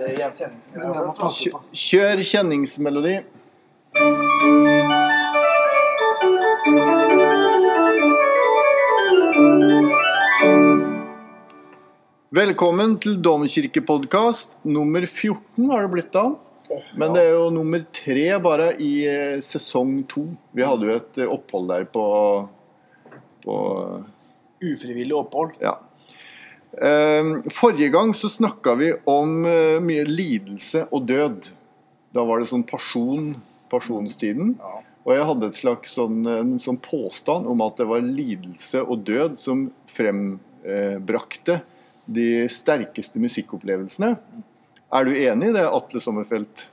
der gjenkjenningsmelodien. På. Kjør kjenningsmelodi. Velkommen til Domkirkepodkast nummer 14 har det blitt da. Men det er jo nummer tre bare i eh, sesong to. Vi hadde jo et eh, opphold der på, på Ufrivillig opphold. ja. Eh, Forrige gang så snakka vi om eh, mye lidelse og død. Da var det sånn pasjon, pasjonstiden. Og jeg hadde et slags sånn, en sånn påstand om at det var lidelse og død som frembrakte de sterkeste musikkopplevelsene. Er du enig i det, Atle Sommerfelt?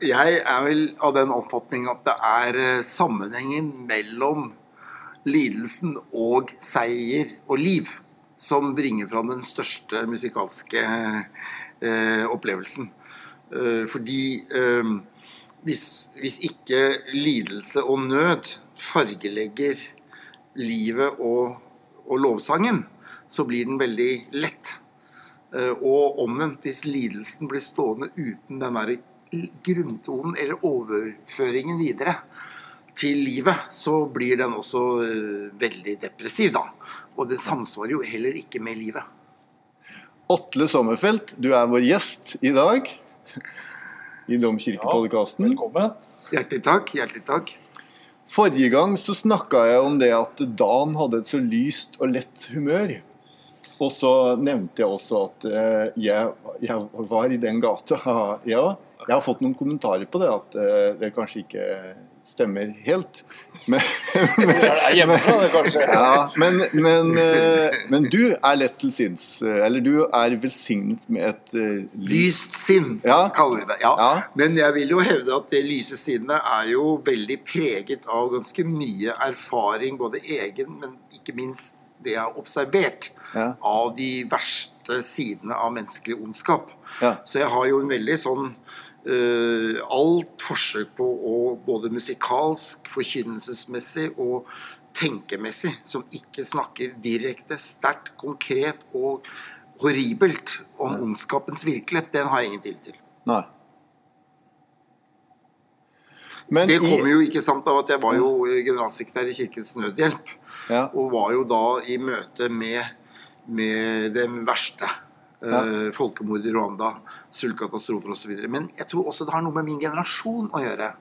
Jeg er vel av den oppfatning at det er eh, sammenhengen mellom lidelsen og seier og liv som bringer fram den største musikalske eh, opplevelsen. Eh, fordi eh, hvis, hvis ikke lidelse og nød fargelegger livet og, og lovsangen, så blir den veldig lett. Eh, Og omvendt, hvis lidelsen blir stående uten den derre grunntonen eller overføringen videre til livet, så blir den også eh, veldig depressiv, da. Og det samsvarer jo heller ikke med livet. Atle Sommerfelt, du er vår gjest i dag i Domkirkepodkasten. Velkommen. Hjertelig takk. Hjertelig takk. Forrige gang så snakka jeg om det at Dan hadde et så lyst og lett humør. Og så nevnte jeg også at eh, jeg, jeg var i den gata. Ja, jeg har fått noen kommentarer på det, at eh, det kanskje ikke stemmer helt. Men, men, ja, men, men, eh, men du er lett til sinns. eh, Eller du er velsignet med et uh. Lyst sinn, Ja. kaller vi det. Ja. Ja. Men jeg vil jo hevde at det lyse sinnet er jo veldig preget av ganske mye erfaring, både egen, men ikke minst det jeg har observert Ja. av de verste sidene av menneskelig ondskap. Ja. Så jeg har jo en veldig sånn eh, Alt forsøk på å både musikalsk, forkynnelsesmessig og tenkemessig, som ikke snakker direkte, sterkt, konkret og horribelt om ondskapens virkelighet, den har jeg ingen tillit til. Nei. Men Det kommer jo ikke sant av at jeg var jo generalsekretær i Kirkens Nødhjelp. Ja. Og var jo da i møte med, med det verste. Eh, folkemord i Rwanda, sultkatastrofer osv. Men jeg tror også det har noe med min generasjon å gjøre.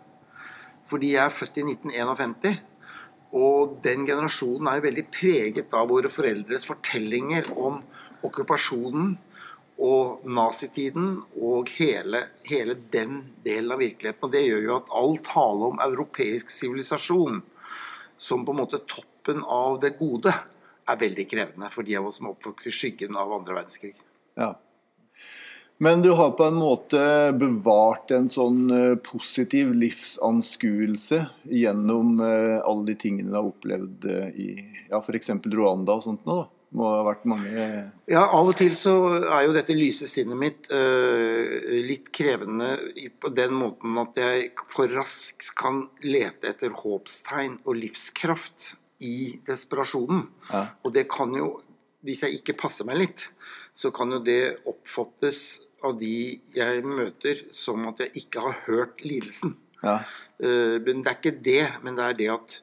Fordi jeg er født i 1951. Og den generasjonen er jo veldig preget av våre foreldres fortellinger om okkupasjonen og nazitiden og hele, hele den delen av virkeligheten. Og det gjør jo at all tale om europeisk sivilisasjon som på en måte toppen av det gode, er veldig krevende for de av oss som er oppvokst i skyggen av andre verdenskrig. Ja. Men du har på en måte bevart en sånn eh, positiv livsanskuelse gjennom eh, alle de tingene du har opplevd eh, i ja, f.eks. Rwanda og sånt nå, da. Må ha vært mange Ja, av og til så er jo dette lyse sinnet mitt uh, litt krevende på den måten at jeg for raskt kan lete etter håpstegn og livskraft i desperasjonen. Ja. Og det kan jo, hvis jeg ikke passer meg litt, så kan jo det oppfattes av de jeg møter som at jeg ikke har hørt lidelsen. Ja. Uh, men det er ikke det, men det er det at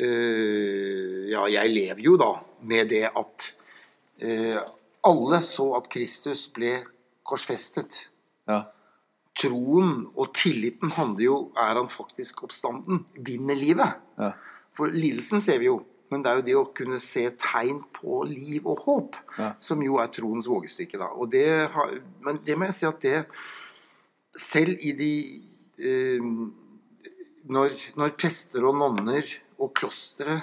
uh, Ja, jeg lever jo da med det at uh, alle så at Kristus ble korsfestet. ja. Troen og tilliten handler jo Er han faktisk oppstanden? Vinner livet? Ja. For lidelsen ser vi jo. Men det er jo det å kunne se tegn på liv og håp Ja. som jo er troens vågestykke. da. Og det har, men det må jeg si at det Selv i de eh, når, når prester og nonner og klostre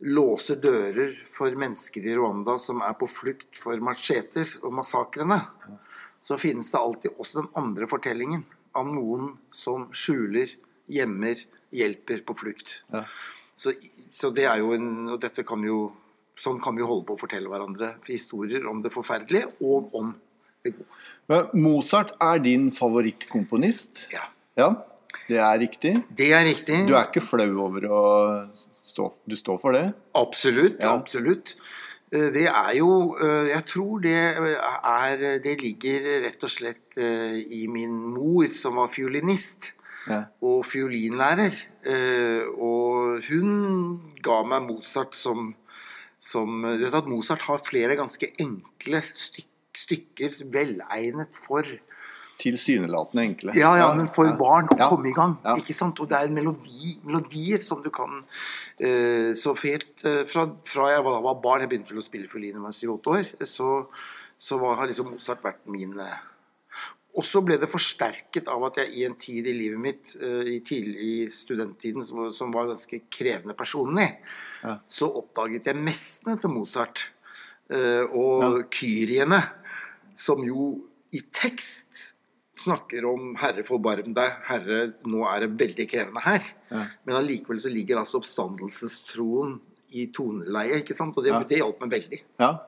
låser dører for mennesker i Rwanda som er på flukt for macheter og massakrene, så finnes det alltid også den andre fortellingen av noen som skjuler, gjemmer, hjelper på flukt. Ja. Så, så det er jo en Og dette kan jo Sånn kan vi holde på å fortelle hverandre historier om det forferdelige og om det gode. Men Mozart er din favorittkomponist? Ja. Ja, det er riktig. Det er riktig. Du er ikke flau over å stå Du står for det? Absolutt. Ja. absolutt. Eh, Det er jo eh, Jeg tror det er Det ligger rett og slett eh, i min mor, som var fiolinist Ja. og fiolinlærer. Eh, Og hun ga meg Mozart som, som Du vet at Mozart har flere ganske enkle styk, stykker velegnet for Tilsynelatende enkle. ja, ja, men for barn å Ja. komme i gang. Ja. ikke sant? Og det er melodi, melodier som du kan uh, Så helt uh, fra, fra jeg var, var barn, jeg begynte vel å spille fiolin da jeg var syv-åtte år, så, så var, har liksom Mozart vært min eh. Og så ble det forsterket av at jeg i en tid i livet mitt, eh, i, tidlig, i studenttiden, som, var- som var ganske krevende personlig, Ja. så oppdaget jeg mestene til Mozart. eh, og kyriene, som jo i tekst snakker om 'Herre, forbarm deg', 'Herre, nå er det veldig krevende her'. Ja. Men allikevel så ligger altså oppstandelsestroen i toneleie, ikke sant? Og det, Ja. det hjalp meg veldig. Ja.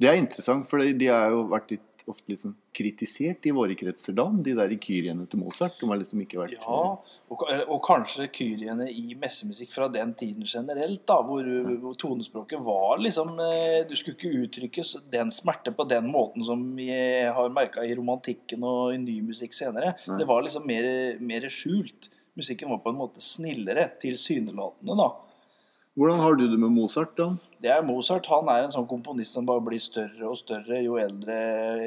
Det er interessant, for de har jo vært litt, ofte sånn kritisert i våre kretser da, de der kyriene til Mozart. De har liksom ikke vært Ja, og, og kanskje kyriene i messemusikk fra den tiden generelt, da, hvor, hvor tonespråket var liksom eh, Du skulle ikke uttrykke den smerte på den måten som vi har merka i romantikken og i ny musikk senere. Ja. Det var liksom mer, mer skjult. Musikken var på en måte snillere, tilsynelatende, da. Hvordan har du det med Mozart, da? Det er Mozart. Han er en sånn komponist som bare blir større og større jo eldre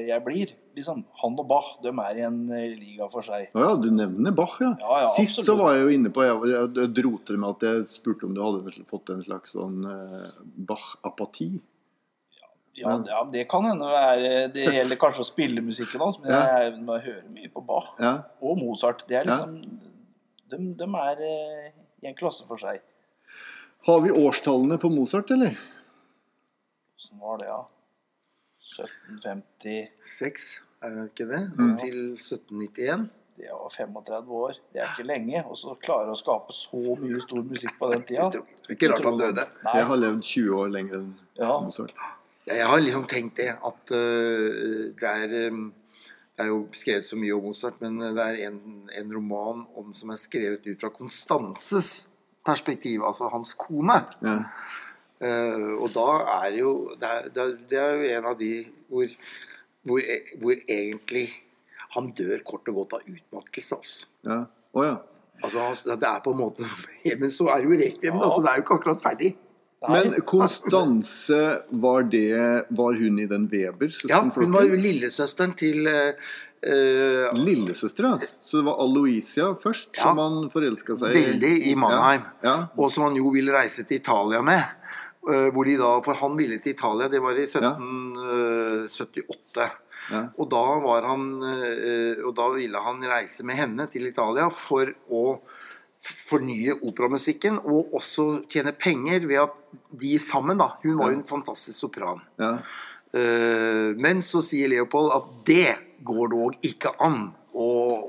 jeg blir. Liksom, Han og Bach de er i en eh, liga for seg. Ja, du nevner Bach, ja. Ja, ja, Sist så var jeg jo inne på Jeg, jeg, jeg dro til med at jeg spurte om du hadde fått en slags sånn eh, Bach-apati. Ja, det, ja, det kan hende være Det gjelder kanskje å spille musikken hans, men jeg, jeg hører mye på Bach og Mozart. Det er liksom de, de er eh, i en klasse for seg. Har vi årstallene på Mozart, eller? Sånn var det, ja. 1756, er det ikke det? Mm. Til 1791. Det var 35 år. Det er ikke lenge. Og så klare å skape så mye stor musikk på den tida. Det er ikke rart han døde. Nei. Jeg har levd 20 år lenger enn Ja. Mozart. Ja, Jeg har liksom tenkt det at uh, det er um, Det er jo skrevet så mye om Mozart, men det er en, en roman om, som er skrevet ut fra Konstanses perspektiv, altså hans kone. Ja. Uh, og da er jo det er, det er, jo en av de hvor, hvor, e- hvor egentlig han dør kort og godt av utmattelse. Altså. Ja. Oh, ja. Altså, det er på en måte Men så er det jo rekviem, ja. så det er jo ikke akkurat ferdig. Men Konstanse, var det Var hun i den Weber? Ja, hun var jo lillesøsteren til eh, Lillesøstera Lillesøster, ja. Så det var Aloisia først Ja. som han forelska seg i? Veldig i Mannheim. Ja. Og som han jo ville reise til Italia med. eh, Hvor de da, For han ville til Italia, det var i 1778. Ja. Og da var han eh, Og da ville han reise med henne til Italia for å fornye operamusikken, og også tjene penger ved at de sammen, da Hun var jo en fantastisk sopran. Ja. Eh, Men så sier Leopold at det går dog ikke an å,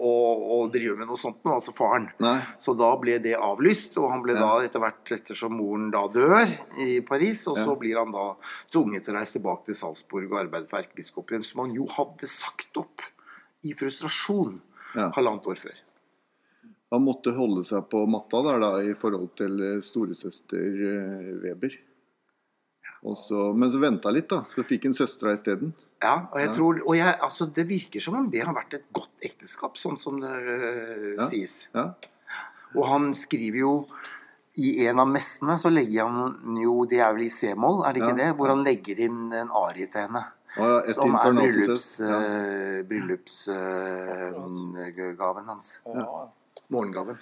å, å drive med noe sånt nå, altså faren. Nei. Så da ble det avlyst, og han ble Ja. da etter hvert, ettersom moren da dør i Paris, og så blir han da tvunget til å reise tilbake til Salzburg og arbeide for erkebiskopen, som han jo hadde sagt opp i frustrasjon Ja. halvannet år før. Han måtte holde seg på matta der da i forhold til storesøster eh, Weber. Og så, men så venta litt, da. Så fikk han søstera isteden. Ja, og jeg Ja. tror, og jeg, altså det virker som om det har vært et godt ekteskap, sånn som det øh, Ja. sies. Ja. Og han skriver jo i en av messene så legger han jo Det er vel i c-moll, er det ikke Ja. det? Hvor han legger inn en arie til henne. Ja, Som er inkarnatus. bryllups, bryllupsgaven hans. Ja. Morgengaven.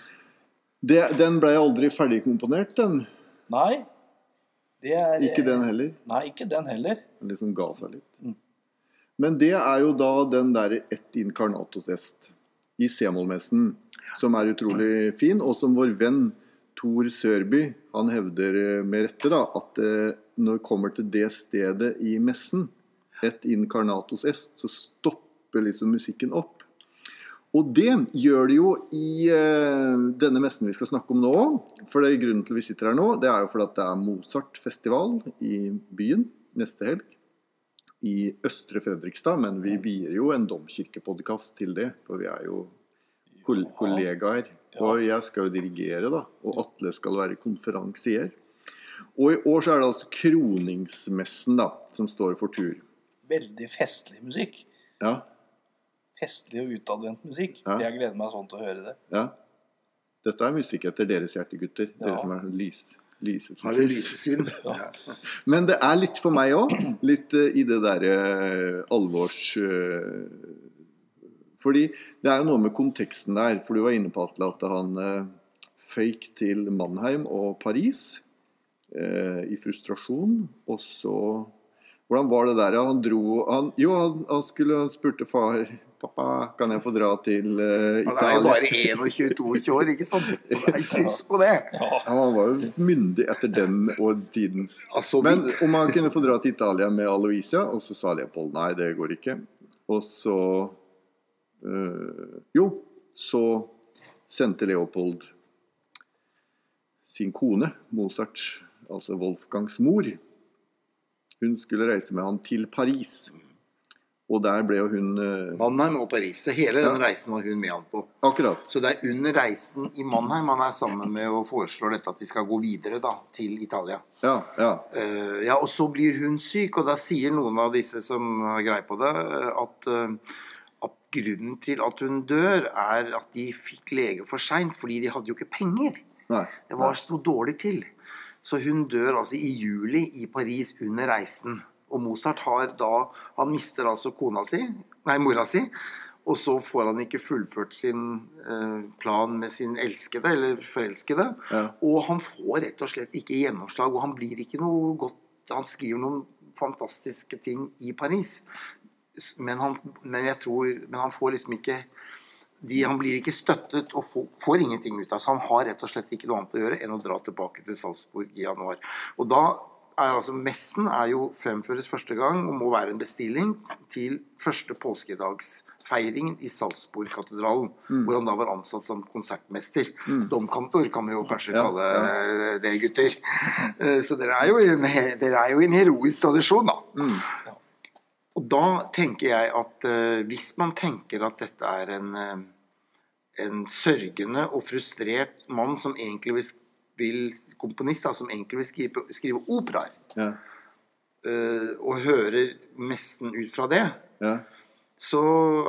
Det, den blei aldri ferdigkomponert, den. Nei. Det er Ikke den heller. Nei, ikke den heller. Den liksom ga seg litt. Mm. Men det er jo da den derre ett incarnatus est i C-mollmessen, som er utrolig fin, og som vår venn Tor Sørby han hevder eh, med rette da, at eh, når det kommer til det stedet i messen, et incarnatus est, så stopper liksom musikken opp. Og det gjør det jo i eh, denne messen vi skal snakke om nå. For det er grunnen til vi sitter her nå, det er jo fordi at det er Mozart-festival i byen neste helg. I Østre Fredrikstad, men vi vier jo en domkirkepodkast til det. For vi er jo kol kollegaer. Og jeg skal jo dirigere, da. Og Atle skal være konferansier. Og i år så er det altså kroningsmessen da, som står for tur. Veldig festlig musikk. Ja, Festlig og utadvendt musikk. Ja. Jeg gleder meg sånn til å høre det. ja. Dette er musikk etter deres hjerte, gutter. Dere som er lyst. lyse. Har det lyse siden. Men det er litt for meg òg. Litt eh, i det derre alvors... eh, fordi det er jo noe med konteksten der. For du var inne på Atle, at han uh, føyk til Mannheim og Paris eh, i frustrasjon. Og så Hvordan var det der? Han dro han, Jo, han, han skulle han spurte far Pappa, kan jeg få dra til uh, Han er jo bare 21-22 år, ikke sant? Husk på det. Ja. Ja, han var jo myndig etter den og tidens Altså, Men om han kunne få dra til Italia med Aloysia, og så sa Leopold nei, det går ikke. Og så uh, Jo, så sendte Leopold sin kone, Mozart, altså Wolfgangs mor. Hun skulle reise med han til Paris. Og der ble jo hun øh, Mannheim og Paris. Så hele den Ja. reisen var hun med han på. Akkurat. Så det er under reisen i Mannheim han er sammen med og foreslår dette at de skal gå videre da, til Italia. Ja, ja. Uh, ja, og så blir hun syk, og da sier noen av disse som har greie på det, eh, at, uh, at grunnen til at hun dør, er at de fikk lege for seint, fordi de hadde jo ikke penger. Nei. Det var sto dårlig til. Så hun dør altså i juli i Paris under reisen. Og Mozart har da Han mister altså kona si, nei, mora si. Og så får han ikke fullført sin eh, plan med sin elskede, eller forelskede. Ja. Og han får rett og slett ikke gjennomslag, og han blir ikke noe godt Han skriver noen fantastiske ting i Paris, men han, men jeg tror, men han får liksom ikke de, Han blir ikke støttet og får, får ingenting ut av Så han har rett og slett ikke noe annet å gjøre enn å dra tilbake til Salzburg i januar. Og da er altså Messen er jo fremføres første gang og må være en bestilling til første påskedagsfeiringen i Salzburg-katedralen, hvor han da var ansatt som konsertmester. Domkantor kan vi jo kanskje Ja, kalle det, gutter. Eh, Så dere er jo i en, er jo en heroisk tradisjon, da. Og da tenker jeg at uh, hvis man tenker at dette er en, eh, en sørgende og frustrert mann som egentlig vil, vil komponister som egentlig vil skrive, skrive operaer, Ja. uh, og hører messen ut fra det, ja. så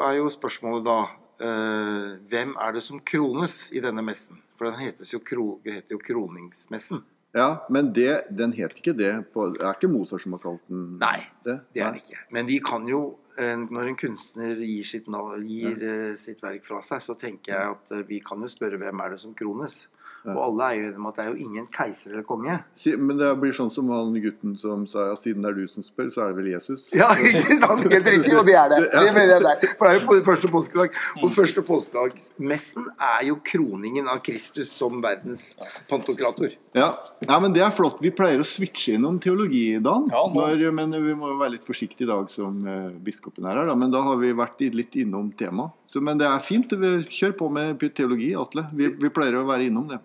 er jo spørsmålet da uh, hvem er det som krones i denne messen? For den heter jo, kro, heter jo kroningsmessen. Ja, men det, den het ikke det på, Det er ikke Mozart som har kalt den Nei, det? Det er den ikke. Men vi kan jo, eh, når en kunstner gir sitt, gir ja. sitt verk fra seg, så tenker jeg at vi kan jo spørre hvem er det som krones. Og alle er jo enige om at det er jo ingen keiser eller konge. Si- Men det blir sånn som han gutten som sa ja, siden det er du som spør, så er det vel Jesus? Ja, ikke sant? Helt riktig, og det er det. Det mener jeg der. For det er jo på første påskedag. Og første påskedagsmessen er jo kroningen av Kristus som verdens pantokrator. Ja. Nei, men det er flott. Vi pleier å switche innom teologi, Dan. Ja, Når, men vi må jo være litt forsiktige i dag som uh, biskopen er her, da. Men da har vi vært litt innom temaet. Men det er fint. Vi Kjør på med teologi, Atle. Vi, vi pleier å være innom det.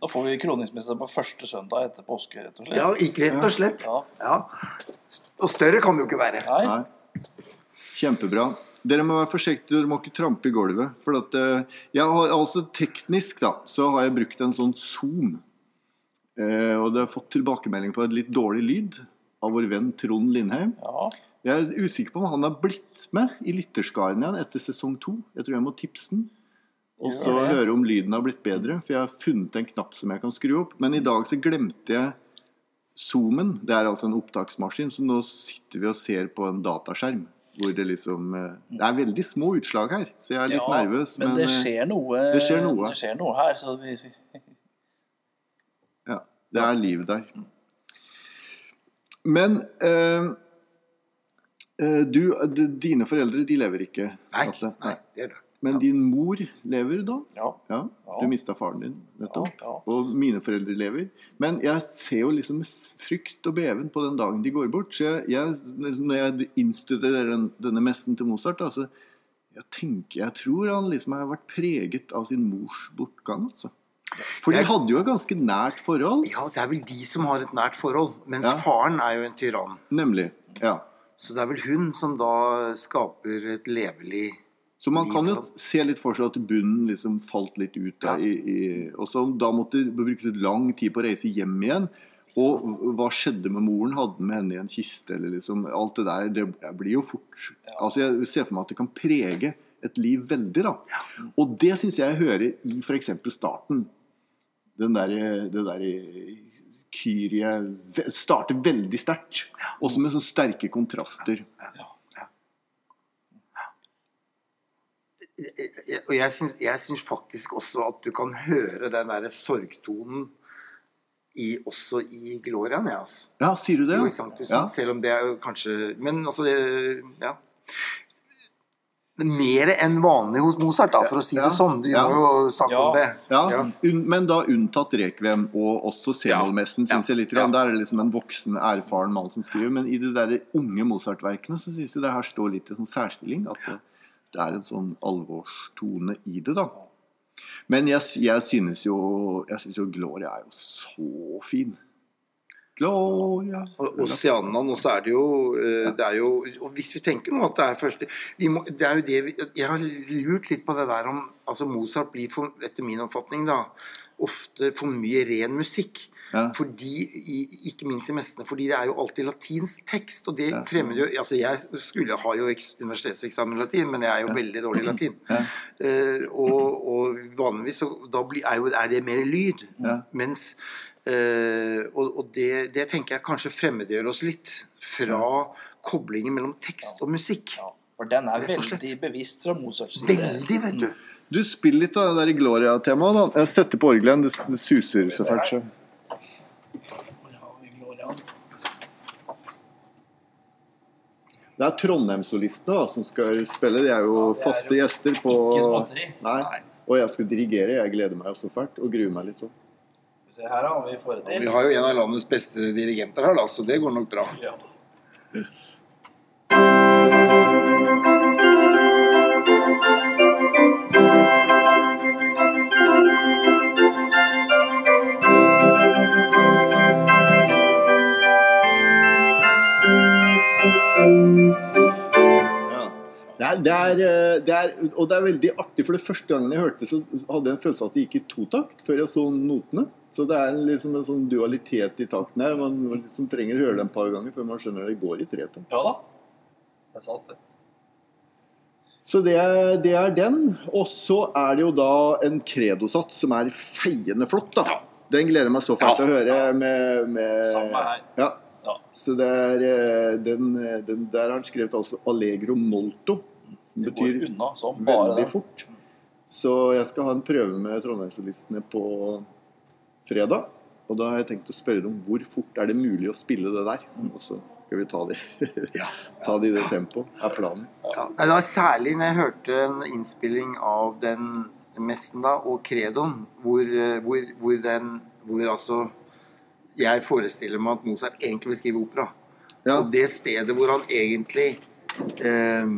Da får vi kroningsmester på første søndag etter påske, rett og slett. Ja, ikke rett og slett. Ja. Ja. Og større kan det jo ikke være. Nei. Nei. Kjempebra. Dere må være forsiktige, dere må ikke trampe i gulvet. For at, eh, jeg har altså teknisk da, så har jeg brukt en sånn Zoom. Eh, og det har fått tilbakemelding på et litt dårlig lyd av vår venn Trond Lindheim. Ja. Jeg er usikker på om han har blitt med i lytterskaren igjen etter sesong to. Jeg tror jeg må tipse den. Og så høre om lyden har blitt bedre, for jeg har funnet en knapp som jeg kan skru opp. Men i dag så glemte jeg zoomen. Det er altså en opptaksmaskin, så nå sitter vi og ser på en dataskjerm. Hvor det liksom eh, Det er veldig små utslag her, så jeg er litt Ja, nervøs. Men, Men, det eh, skjer noe det skjer noe. Det skjer noe her. Så vi, Ja, det er liv der. Men øh, eh, du, dine foreldre, de lever ikke? Nei, Altså. nei, det er det. Men din mor lever da? ja. Ja, Ja. du mista faren din nettopp. Ja, ja. Og mine foreldre lever. Men jeg ser jo liksom frykt og beven på den dagen de går bort. Så jeg, jeg, når jeg innstuderer den, denne messen til Mozart, altså, jeg tenker, jeg tror han liksom har vært preget av sin mors bortgang. altså. For de hadde jo et ganske nært forhold. Ja, det er vel de som har et nært forhold. Mens Ja. faren er jo en tyrann. Nemlig. ja. Så det er vel hun som da skaper et levelig Så man kan jo se litt for seg at bunnen liksom falt litt ut. Da, Ja. i, i, og så da måtte bruke lang tid på å reise hjem igjen. Og hva skjedde med moren? Hadde med henne i en kiste? Eller liksom, alt det der, det blir jo fort Altså Jeg ser for meg at det kan prege et liv veldig. da. Og det syns jeg jeg hører i f.eks. starten. Den der, det der Kyrie starter veldig sterkt. Også med sånne sterke kontraster. Jeg- Og jeg syns, jeg syns faktisk også at du kan høre den derre sorgtonen i, også i Glorian. Ja, altså. Ja, sier du det? Jo, ja? i Sanctus, Ja. Selv om det er jo kanskje Men altså Ja. Mer enn vanlig hos Mozart, da, for å si Ja. det sånn. Du Ja. må jo sagt Ja. om det. Ja, Ja. men da unntatt Rekvem og også C-mollmessen, Ja. syns jeg litt. Ja. Der er det liksom en voksen, erfaren mann som skriver. Men i de der unge Mozart-verkene så syns jeg det her står litt i sånn særstilling. At det, det er en sånn alvorstone i det, da. Men jeg, jeg synes jo Jeg synes jo Gloria er jo så fin. Gloria Og Oceanaen, og så er det jo eh, Det er jo Og hvis vi tenker nå at det er første vi må, Det er jo det vi, Jeg har lurt litt på det der om Altså Mozart blir, for, etter min oppfatning, da ofte for mye ren musikk. Ja. Fordi, Ikke minst i messene, fordi det er jo alltid latinsk tekst. Og det Ja. fremmer jo altså Jeg skulle ha jo eks, universitetseksamen i latin, men jeg er jo veldig dårlig i latin. Ja. Eh, og, og vanligvis så da blir, er, jo, er det mer lyd. Ja. Mens uh, Og, og det, det tenker jeg kanskje fremmedgjør oss litt fra koblingen mellom tekst og musikk. Ja, for den er veldig bevisst fra Mozarts side. Veldig, vet du. Du spiller litt av det der Gloria-temaet. da Jeg setter på orgelet. Det, det suser så fælt. så. Hvor har vi Gloria? Det er Trondheimssolistene da, som skal spille. De er jo Ja, faste gjester på ikke. Nei. Og jeg skal dirigere. Jeg gleder meg også fælt. Og gruer meg litt òg. Se vi har jo en av landets beste dirigenter her, da, så det går nok bra. Ja. Ja. Er, det, er, eh, det er, og det er veldig artig, for det første gangen jeg hørte det, så hadde jeg en følelse av at det gikk i totakt før jeg så notene. Så det er en, liksom en sånn dualitet i takten her. Man liksom trenger å høre det en par ganger før man skjønner at det går i tretakt. ja da. Det er sant, det. Så det det er den. Og så er det jo da en kredosats som er feiende flott, da. Den gleder jeg meg så fælt til å høre med, med Samme her. Ja. Ja. Så det er, eh, den, den, Der har han skrevet altså Allegro molto. Det betyr unna veldig det. fort. Så jeg skal ha en prøve med Trondheimssolistene på fredag. Og da har jeg tenkt å spørre dem hvor fort er det mulig å spille det der. Og så skal vi ta det, ta det i det tempoet, er planen. Ja. Det var særlig når jeg hørte en innspilling av den messen da, og Credoen, hvor, hvor, hvor den Hvor altså Jeg forestiller meg at Mozart egentlig vil skrive opera. Ja. Og det stedet hvor han egentlig eh,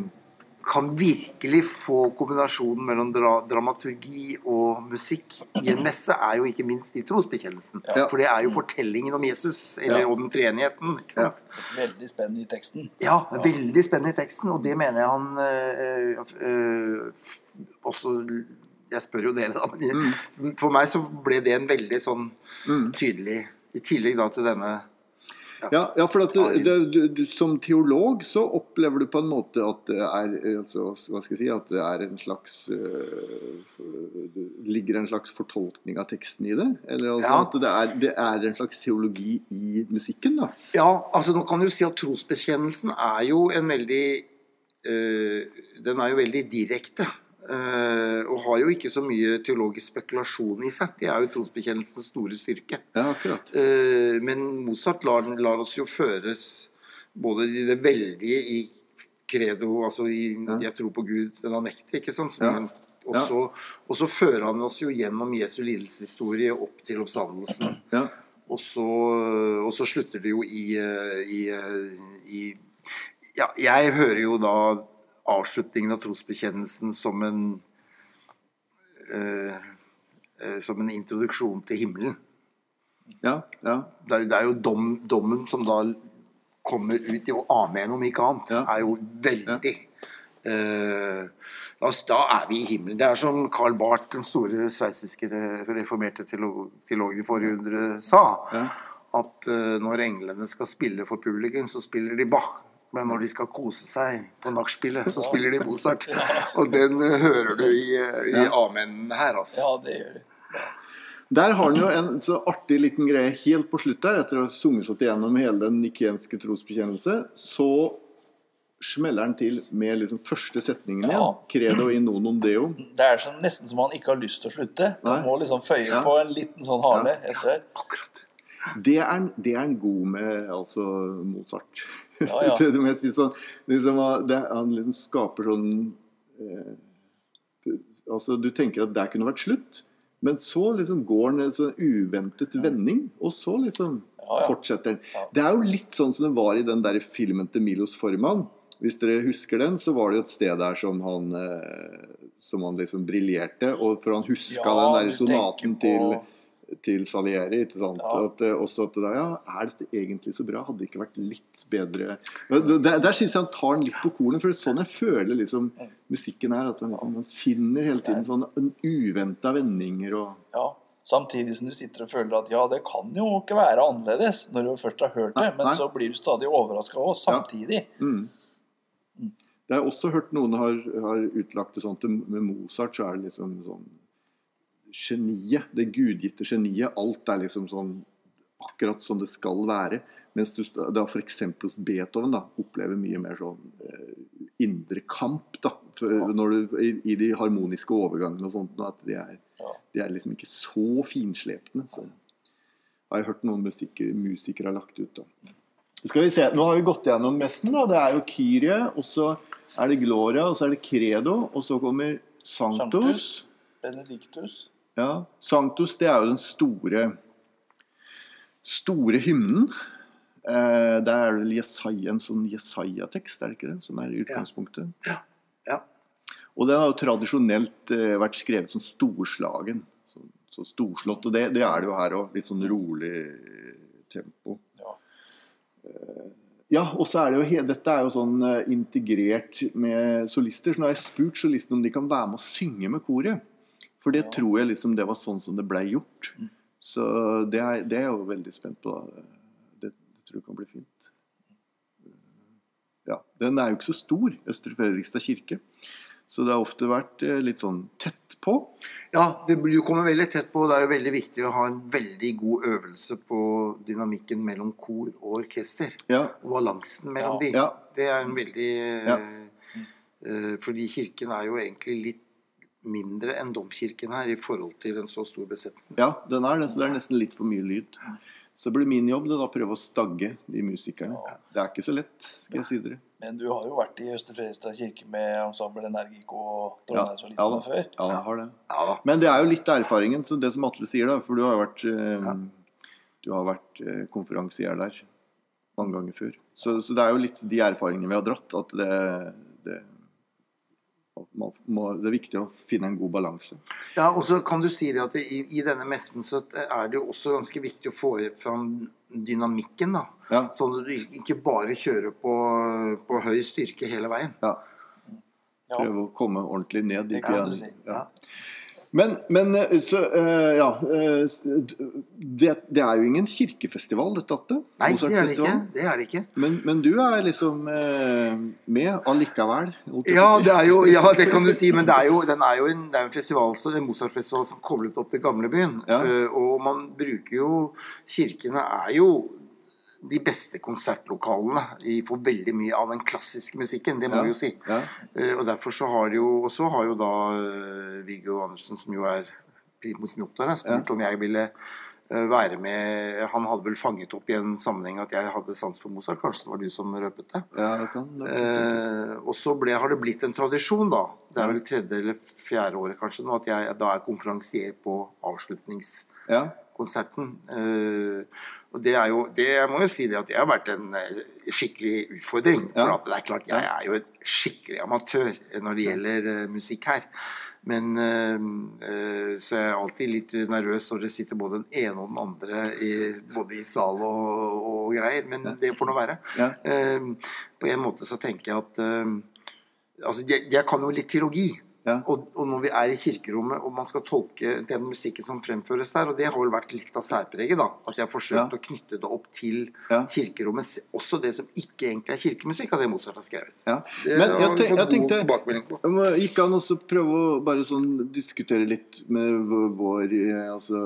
kan virkelig få kombinasjonen mellom dra dramaturgi og musikk i en messe, er jo ikke minst i trosbekjennelsen. Ja. For det er jo fortellingen om Jesus, eller Ja. om treenigheten. ikke sant? Veldig spennende i teksten. Ja, veldig spennende i teksten, og det mener jeg han øh, øh, også Jeg spør jo dere, da. Men for meg så ble det en veldig sånn tydelig I tillegg da til denne Ja, ja for at det, du, du, som teolog så opplever du på en måte at det er eh, altså, Hva skal jeg si At det er en slags Det ligger en slags fortolkning av teksten i det? Eller altså Ja. at det er, det er en slags teologi i musikken, da? Ja, altså nå kan du si at trosbekjennelsen er jo en veldig øh, Den er jo veldig direkte. Øh, og har jo ikke så mye teologisk spekulasjon i seg. Det er jo trosbekjennelsens store styrke. Ja, akkurat. Uh, Men Mozart lar, lar oss jo føres både i det veldige i credo, altså i Ja. 'Jeg tror på Gud, den allmektige', ikke sant? Ja. han også, Og så fører han oss jo gjennom Jesu lidelseshistorie opp til oppstandelsen. Ja. Og så, og så slutter det jo i, eh, i, i Ja, jeg hører jo da avslutningen av trosbekjennelsen som en eh, eh, Som en introduksjon til himmelen. ja, ja. Det er, det er jo dom, dommen som da kommer ut i, å amen om ikke annet, Ja. er jo veldig eh, Da er vi i himmelen. Det er som Karl Barth, den store sveitsiske reformerte teolog- teologen i forrige hundre, sa. At eh, når englene skal spille for publikum, så spiller de Bach. Men når de skal kose seg på nachspielet, så spiller de Mozart. Og den eh, hører du i, eh, i amenen her, altså. Ja, det gjør de. Der har han jo en så artig liten greie helt på slutt der, etter å ha sunget seg gjennom hele den nikenske trosbekjennelse. Så smeller han til med liksom første setningen igjen. Ja. Credo in nonum deo. Det er som, nesten som han ikke har lyst til å slutte. Han må liksom føye Ja. på en liten sånn hale etter Ja, Akkurat. Det er, det er han god med, altså Mozart. Ja, ja. det må jeg si sånn, liksom, det, han liksom skaper sånn eh, Altså, du tenker at det kunne vært slutt, men så liksom går han en sånn uventet vending, og så liksom fortsetter. Ja. Det er jo litt sånn som det var i den der filmen til Milos Forman. Hvis dere husker den, så var det jo et sted der som han eh, Som han liksom briljerte. Og for han huska Ja, den der sonaten på- til, til Salieri. Ikke sant? Ja. At, eh, også at det der, ja, Er dette egentlig så bra? Hadde det ikke vært litt bedre Der, der, syns jeg han tar den litt på kornet. For det sånn jeg føler liksom musikken er. At han liksom, man finner hele tiden sånne uventa vendinger og Ja. Samtidig som du sitter og føler at ja, det kan jo ikke være annerledes når du først har hørt det, men nei. så blir du stadig overraska òg, samtidig. mm. Det har jeg også hørt noen har, har utlagt det sånn at med Mozart så er det liksom sånn Geniet, det gudgitte geniet. Alt er liksom sånn akkurat som det skal være. Mens du da f.eks. hos Beethoven da, opplever mye mer sånn eh, indre kamp. da, for- når du, i, I de harmoniske overgangene og sånt. At de er, Ja. de er liksom ikke så finslepne. Så har jeg hørt noen musikere, musikere har lagt ut. da. Skal vi se, Nå har vi gått gjennom messen. da, Det er jo Kyrie, og så er det Gloria, og så er det Credo, og så kommer Sanctus. Sanctus. Benedictus. Ja, Sanctus det er jo den store store hymnen. Eh, der er det Jesaja, en sånn Jesaja-tekst, er det ikke det? Som er utgangspunktet. Ja. Og den har jo tradisjonelt eh, vært skrevet som storslagen. Så, så storslått. Og det, det er det jo her òg. Litt sånn rolig tempo. Ja. Ja, og så er det jo Dette er jo sånn eh, integrert med solister. Så nå har jeg spurt solistene om de kan være med å synge med koret. For det tror jeg liksom det var sånn som det blei gjort. Så det er, det er jeg jo veldig spent på. da. Det, det tror jeg kan bli fint. Ja, Den er jo ikke så stor, Østre Fredrikstad kirke. Så det har ofte vært eh, litt sånn tett på. Ja, det, blir- du kommer veldig tett på. Det er jo veldig viktig å ha en veldig god øvelse på dynamikken mellom kor og orkester. Ja, Og balansen mellom Ja. de. Ja. Det er en veldig Ja. Uh, Fordi kirken er jo egentlig litt mindre enn domkirken her i forhold til en så stor besetning. ja den er det. Så det er nesten litt for mye lyd. Så det blir min jobb det da, å prøve å stagge de musikerne. Ja. Det er ikke så lett, skal jeg si dere. Men du har jo vært i Østre Fredrikstad kirke med ensemble Energico og Ja, Trondheimssolistene ja, da. før. ja, jeg har det. Ja. Men det er jo litt erfaringen, så det som Atle sier, da. For du har jo vært, eh, du har vært eh, konferansier der mange ganger før. Så, så det er jo litt de erfaringene vi har dratt, at det, det, man må, det er viktig å finne en god balanse. Ja, og så kan du si det at i, i denne messen så er det jo også ganske viktig å få fram dynamikken, da. Ja, Sånn at du ikke bare kjører på, på høy styrke hele veien. ja. Ja. Prøve å komme ordentlig ned. Det kan du si. Ja. Men, men eh, så eh, Ja. eh, Det, det er jo ingen kirkefestival, dette, Atte? Nei, det er det ikke. Det er det ikke. Men, men du er liksom med allikevel? Ja, det jo, ja, det kan du si, men det er jo, den er jo en, det er en festival, en Mozart-festival som koblet opp til gamlebyen. Ja. Og man bruker jo Kirkene er jo de beste konsertlokalene i, for veldig mye av den klassiske musikken. Det må Ja. vi jo si. Ja. Eh, og derfor så har jo Og så har jo da eh, Viggo Andersen, som jo er primus motor, spurt spurt om jeg ville eh, være med Han hadde vel fanget opp i en sammenheng at jeg hadde sans for Mozart. Kanskje det var du som røpet det? Ja, det kan det kan Eh, og så ble, har det blitt en tradisjon, da. Det er vel tredje eller fjerde året kanskje nå at jeg da er konferansier på avslutningskonserten. Ja. Eh, og det er jo det, Jeg må jo si det at det har vært en eh, skikkelig utfordring. For Ja. det er klart, jeg er jo en skikkelig amatør når det gjelder eh, musikk her. Men øh, eh, Så jeg er alltid litt nervøs når det sitter både den ene og den andre i, både i sal og, og greier. Men det får nå være. Ja. Uh, på en måte så tenker jeg at uh, Altså, jeg, jeg kan jo litt teologi. Ja. Og, og når vi er i kirkerommet og man skal tolke den musikken som fremføres der, og det har vel vært litt av særpreget, da, at jeg har forsøkt Ja. å knytte det opp til Ja. kirkerommet, også det som ikke egentlig er kirkemusikk av det Mozart har skrevet. Men jeg, jeg tenkte jeg må, Gikk an å prøve å bare sånn diskutere litt med vår, eh, altså,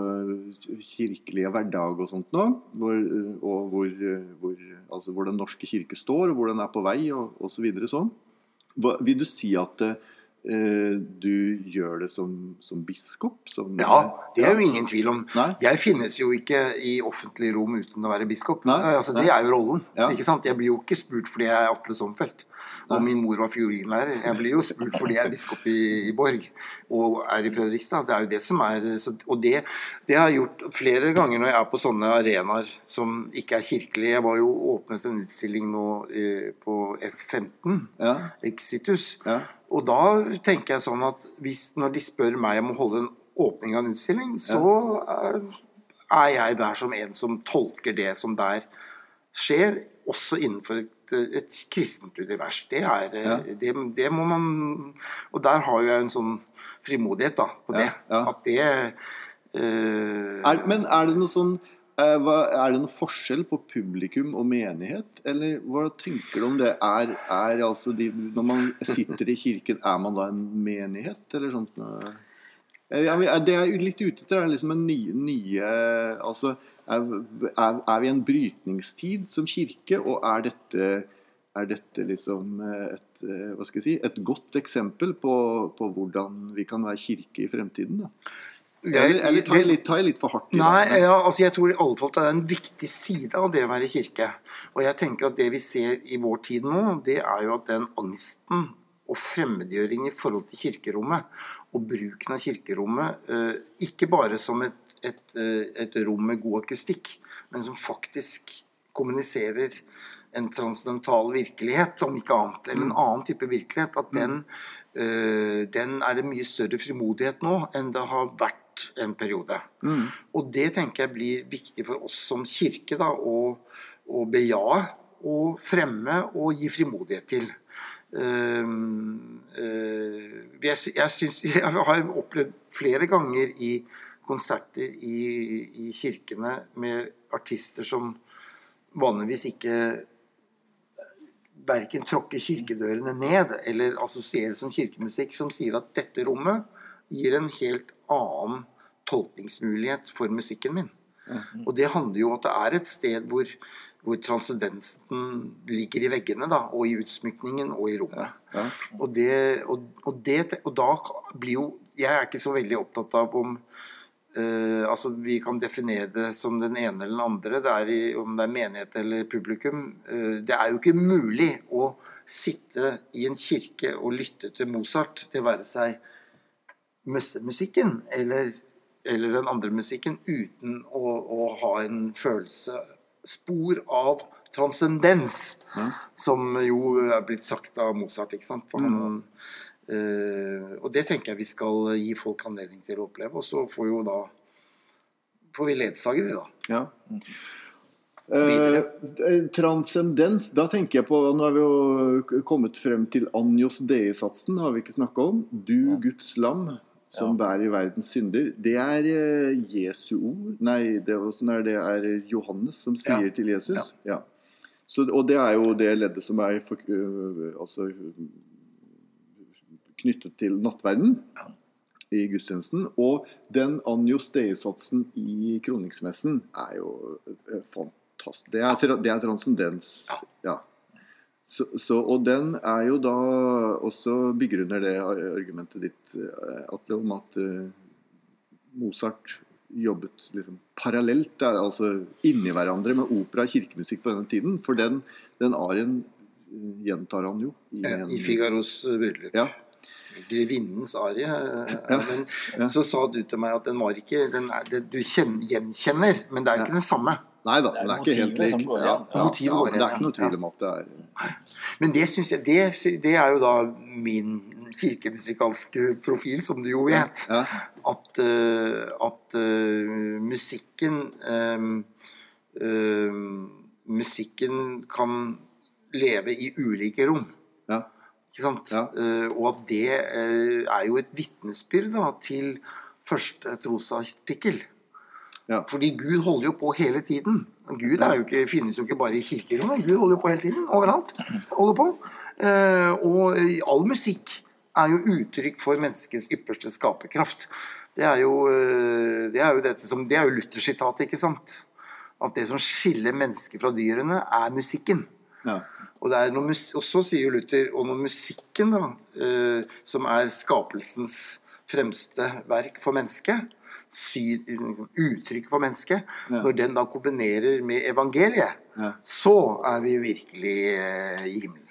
kirkelige hverdag og sånt nå? Hvor, eh, og hvor, eh, hvor, altså, hvor Den norske kirke står, og hvor den er på vei, og osv. Så sånn. Vil du si at eh, du gjør det som, som biskop? Som, Ja, det er jo ingen tvil om. Nei. Jeg finnes jo ikke i offentlig rom uten å være biskop. Nei, Altså, det nei. er jo rollen. Ja. ikke sant? Jeg blir jo ikke spurt fordi jeg er Atle Somfeldt og min mor var fiolinlærer. Jeg blir jo spurt fordi jeg er biskop i, i Borg og er i Fredrikstad. Det er jo det som er så, Og det, det har jeg gjort flere ganger når jeg er på sånne arenaer som ikke er kirkelige. Jeg var jo åpnet en utstilling nå eh, på F15, Ja. Exitus. Ja. Og da tenker jeg sånn at hvis, når de spør meg om å holde en åpning av en utstilling, så er, er jeg der som en som tolker det som der skjer, også innenfor et, et kristent univers. Det er Ja. det, det må man Og der har jo jeg en sånn frimodighet da, på det. ja. At det øh, Er, men er det noe sånn Er det noen forskjell på publikum og menighet? Eller hva tenker du om det? Er, er altså de, Når man sitter i kirken, er man da en menighet, eller sånt? Eh, eh, Det jeg er litt ute etter, er liksom en nye, nye altså, er, er, vi i en brytningstid som kirke, og er dette er dette liksom eh, et, eh, hva skal jeg si, et godt eksempel på, på hvordan vi kan være kirke i fremtiden? Da? Eller, eller tar, jeg litt, tar jeg litt for hardt i Nei, det? ja, altså jeg tror i alle fall det er en viktig side av det å være kirke. Og jeg tenker at det vi ser i vår tid nå, det er jo at den angsten og fremmedgjøring i forhold til kirkerommet, og bruken av kirkerommet, eh, ikke bare som et, et, eh, et rom med god akustikk, men som faktisk kommuniserer en transcendental virkelighet, om ikke annet, eller en annen type virkelighet, at den, eh, den er det mye større frimodighet nå enn det har vært en periode. Og det tenker jeg blir viktig for oss som kirke da, å, å bejae og fremme og gi frimodighet til. Um, uh, jeg, jeg, synes, jeg har opplevd flere ganger i konserter i, i kirkene med artister som vanligvis ikke verken tråkker kirkedørene ned eller assosieres som kirkemusikk, som sier at dette rommet gir en helt annen tolkningsmulighet for musikken min. Og det handler jo om at det er et sted hvor, hvor transcendensen ligger i veggene, da, og i utsmykningen og i rommet. Og, det, og, og, det, og da blir jo Jeg er ikke så veldig opptatt av om Uh, altså Vi kan definere det som den ene eller den andre, det er i, om det er menighet eller publikum. Uh, det er jo ikke mulig å sitte i en kirke og lytte til Mozart, det være seg møssemusikken eller, eller den andre musikken, uten å, å ha en følelse Spor av transcendens, som jo er blitt sagt av Mozart. ikke sant? Han, eh, og det tenker jeg vi skal gi folk anledning til å oppleve. Og så får jo da får vi ledsage det, da. Ja. Eh, transcendens, da tenker jeg på Nå har vi jo kommet frem til Anjos Dei-satsen, har vi ikke snakka om. Du, Guds lam, som bærer verdens synder. Det er eh, Jesu ord Nei, det, er, sånn det er Johannes som sier Ja. til Jesus. Ja. Så, og det er jo det leddet som er for, uh, altså, knyttet til nattverden i gudstjenesten. Og den Anjos Dei-satsen i kroningsmessen er jo eh, fantastisk. Det er, det er transcendens. Ja. Så, så, og den er jo da også bygger under det argumentet ditt, eh, Atle, om at eh, Mozart jobbet liksom parallelt, altså inni hverandre, med opera og kirkemusikk på denne tiden. For den, den arien eh, gjentar han jo. I, en- I Figaros bryllup. Ja. Grevinnens arie. Ja, Men ja. så sa du til meg at den var ikke den er, det, Du kjen, gjenkjenner, men det er ikke den samme. Nei da, er det er ikke helt motivet som lik. går Ja, ja, ja, men det er ikke noe tvil om at det er Men det synes jeg det, det er jo da min kirkemusikalske profil, som du jo vet. At, eh, at uh, musikken um, uh, Musikken kan leve i ulike rom. Ja. Ikke sant? Eh, og at det er jo et vitnesbyrd da, til første trosartikkel. Ja. Fordi Gud holder jo på hele tiden. Gud er jo ikke, finnes jo ikke bare i kirkerommet. Gud holder jo på hele tiden. Overalt. Holder på. Eh, og all musikk er jo uttrykk for menneskets ypperste skaperkraft. Det er jo, eh, det er jo, dette som, det er jo Luther-sitatet, ikke sant? At det som skiller mennesker fra dyrene, er musikken. Ja. Og, er og så sier Luther Og når musikken, da, eh, som er skapelsens fremste verk for mennesket, sy- liksom, uttrykk for mennesket, Ja. når den da kombinerer med evangeliet, Ja. så er vi virkelig eh, i himmelen.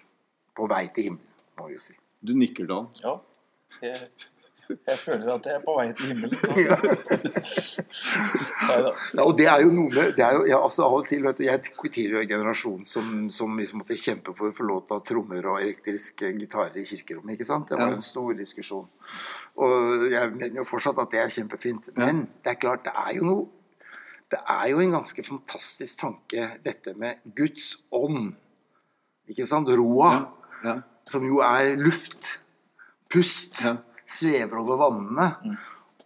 På vei til himmelen, må vi jo si. Du nikker da. Ja. Jeg, jeg føler at jeg er på vei til himmelen. Ja. Ja, og det er jo noe med det er jo, ja, altså av og til, vet du, Jeg tilhører en generasjon som, som liksom måtte kjempe for å få lov til å ha trommer og elektriske gitarer i kirkerommet. ikke sant? Det var jo en stor diskusjon. Og jeg mener jo fortsatt at det er kjempefint. Men det er klart, det er jo noe Det er jo en ganske fantastisk tanke, dette med Guds ånd. Ikke sant? Roa. Ja. Som jo er luft. Pust. Ja. Svever over vannene.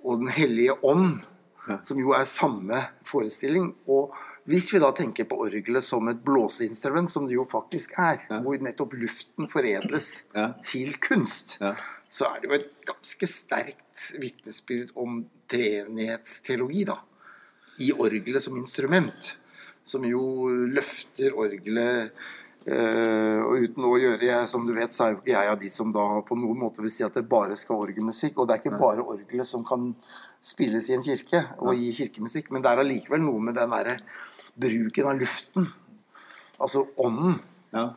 Og Den hellige ånd, Ja. som jo er samme forestilling. Og hvis vi da tenker på orgelet som et blåseinstrument, som det jo faktisk er, Ja. hvor nettopp luften foredles Ja. til kunst, Ja. så er det jo et ganske sterkt vitnesbyrd om treenighetsteologi, da. I orgelet som instrument. Som jo løfter orgelet eh, og uten å gjøre jeg, Som du vet, så er jo ikke jeg av de som da på noen måte vil si at det bare skal orgelmusikk. Og det er ikke bare orgelet som kan spilles i en kirke og gi kirkemusikk, men det er allikevel noe med den derre bruken av luften. Altså ånden. Ja.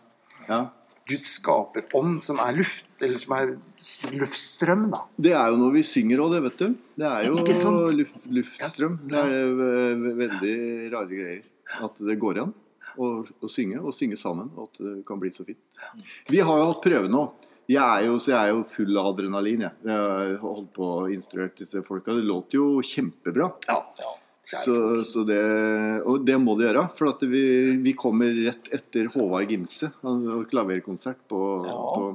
ja. Guds skaperånd som er luft, eller som er luftstrøm, da. Det er jo noe vi synger òg, det, vet du. Det er jo luft, luftstrøm. Ja. luftstrøm. Det er eh, veldig rare greier. At det går an å, å synge, og synge sammen. Og at det kan bli så fint. Vi har jo hatt prøve nå. Jeg er jo, så jeg er jo full av adrenalin. Jeg, jeg har holdt på og instruert disse folka. Det låter jo kjempebra. Ja. Så, så det, og det må det gjøre. For at vi, vi kommer rett etter Håvard Gimse og klaverkonsert på, Ja. på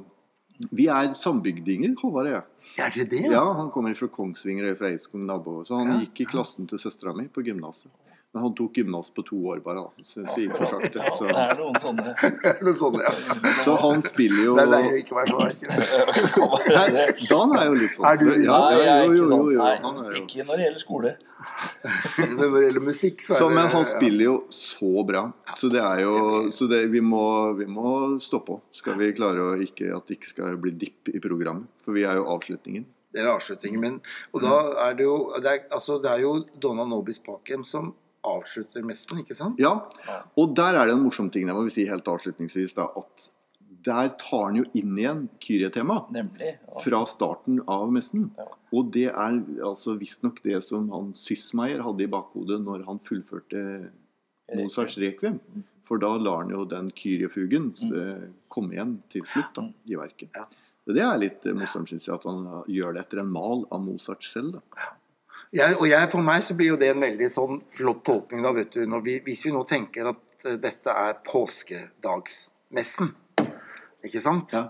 Vi er sambygdinger, Håvard og jeg. Er det det? Ja, Han kommer fra Kongsvinger og fra Eidskog nabo. Så han Ja, gikk i klassen til søstera mi på gymnaset. Men han tok gymnas på to år bare, da. Så det gikk for sakte. Ja, det er noen sånne noen sånne ja. så han spiller jo Det er deilig å ikke være sånn. Nei, Dan er jo litt sånn. Er du litt ja, Nei, jeg er jo, ikke jo, sånn. jo, jo. Nei, ikke når det gjelder skole. Men når det gjelder musikk, så er så, det men han spiller jo så bra. Så det er jo Så det, vi, må, vi må stå på. Skal vi klare å ikke at det ikke skal bli dipp i programmet. For vi er jo avslutningen. Det er avslutningen min. Og da er det jo Det er, altså, det er jo Donna Nobis Pakem som avslutter messen, ikke sant? Ja, og der er det en morsom ting, jeg må si helt avslutningsvis, da, at der tar han jo inn igjen Kyrie-temaet Ja. fra starten av messen. Ja. Og det er altså visstnok det som han Syssmeier hadde i bakhodet når han fullførte Mozarts rekviem. For da lar han jo den Kyrie-fugen mm. komme igjen til slutt da, i verket. Ja. Det er litt morsomt, syns jeg, at han gjør det etter en mal av Mozart selv. da. Jeg, og jeg, for meg så blir jo det en veldig sånn flott tolkning, da, vet du. Når vi, hvis vi nå tenker at eh, dette er påskedagsmessen, ikke sant? Ja.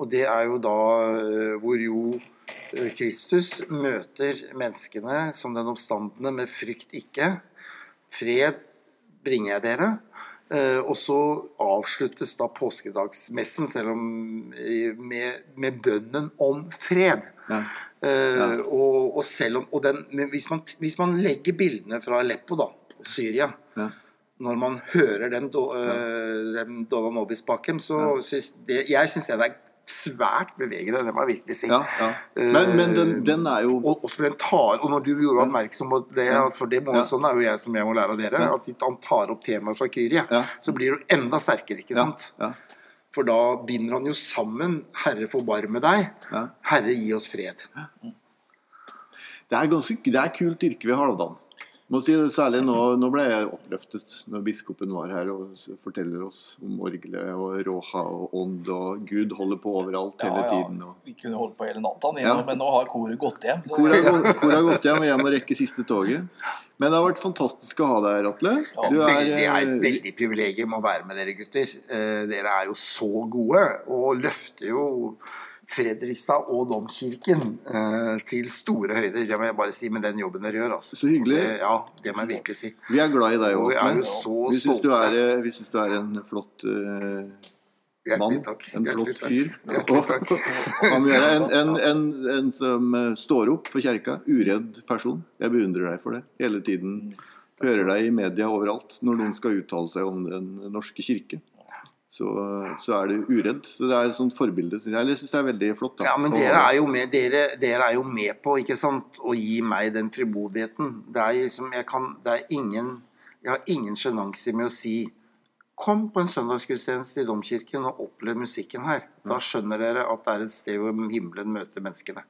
Og det er jo da eh, hvor jo eh, Kristus møter menneskene som den oppstandende med frykt ikke. Fred bringer jeg dere. Eh, og så avsluttes da påskedagsmessen selv om, eh, med, med bønnen om fred. Ja. Eh, Ja. og, og selv om og den, men hvis, man, hvis man legger bildene fra Aleppo, da, Syria Ja. Når man hører den, do, ja. den Donna Nobis-pakken, så syns det, jeg syns det er svært bevegende. Det må jeg virkelig si. Ja, ja. Men, men den, den er jo Og, og, tar, og når du gjorde oppmerksom på det, for det må, Ja. sånn er jo jeg som jeg må lære av dere, at han tar opp temaet fra Kyrie, så blir det enda sterkere, ikke sant? ja, For da binder han jo sammen 'Herre, forbarme deg', ja. 'Herre, gi oss fred'. Det er ganske det er kult yrke vi har, da, Dan. Må si det Særlig nå, nå ble jeg oppløftet når biskopen var her og forteller oss om orgelet og roha og ånd og Gud holder på overalt hele Ja, ja. tiden. Og... Vi kunne holdt på hele natta, Ja. men nå har koret gått hjem. så- Koret har, gå- har gått hjem, og jeg må rekke siste toget. Men det har vært fantastisk å ha deg her, Atle. Du er, det er et eh, veldig privilegium å være med dere gutter. Eh, dere er jo så gode og løfter jo Fredrikstad og Domkirken eh, til store høyder. Det må jeg bare si med den jobben dere gjør. Altså. Så hyggelig. Det, ja, det må jeg virkelig si. Vi er glad i deg òg, vi så Vi syns du, er, er en flott eh, mann. Takk. En Hjertelig flott fyr. Hjertelig takk. Han er. En, en, en, en som eh, står opp for kjerka. Uredd person. Jeg beundrer deg for det. Hele tiden hører deg i media overalt når noen skal uttale seg om Den norske kirke. Så, så er du uredd. Så det er et sånt forbilde. som Jeg syns det er veldig flott. da. Ja, men dere er jo med, dere, dere er jo med på ikke sant, å gi meg den fribodigheten. Det er liksom, jeg kan, det er ingen Jeg har ingen sjenanse med å si Kom på en søndagsgudstjeneste i Domkirken og opplev musikken her. Da skjønner dere at det er et sted hvor himmelen møter menneskene.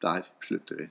Der slutter vi.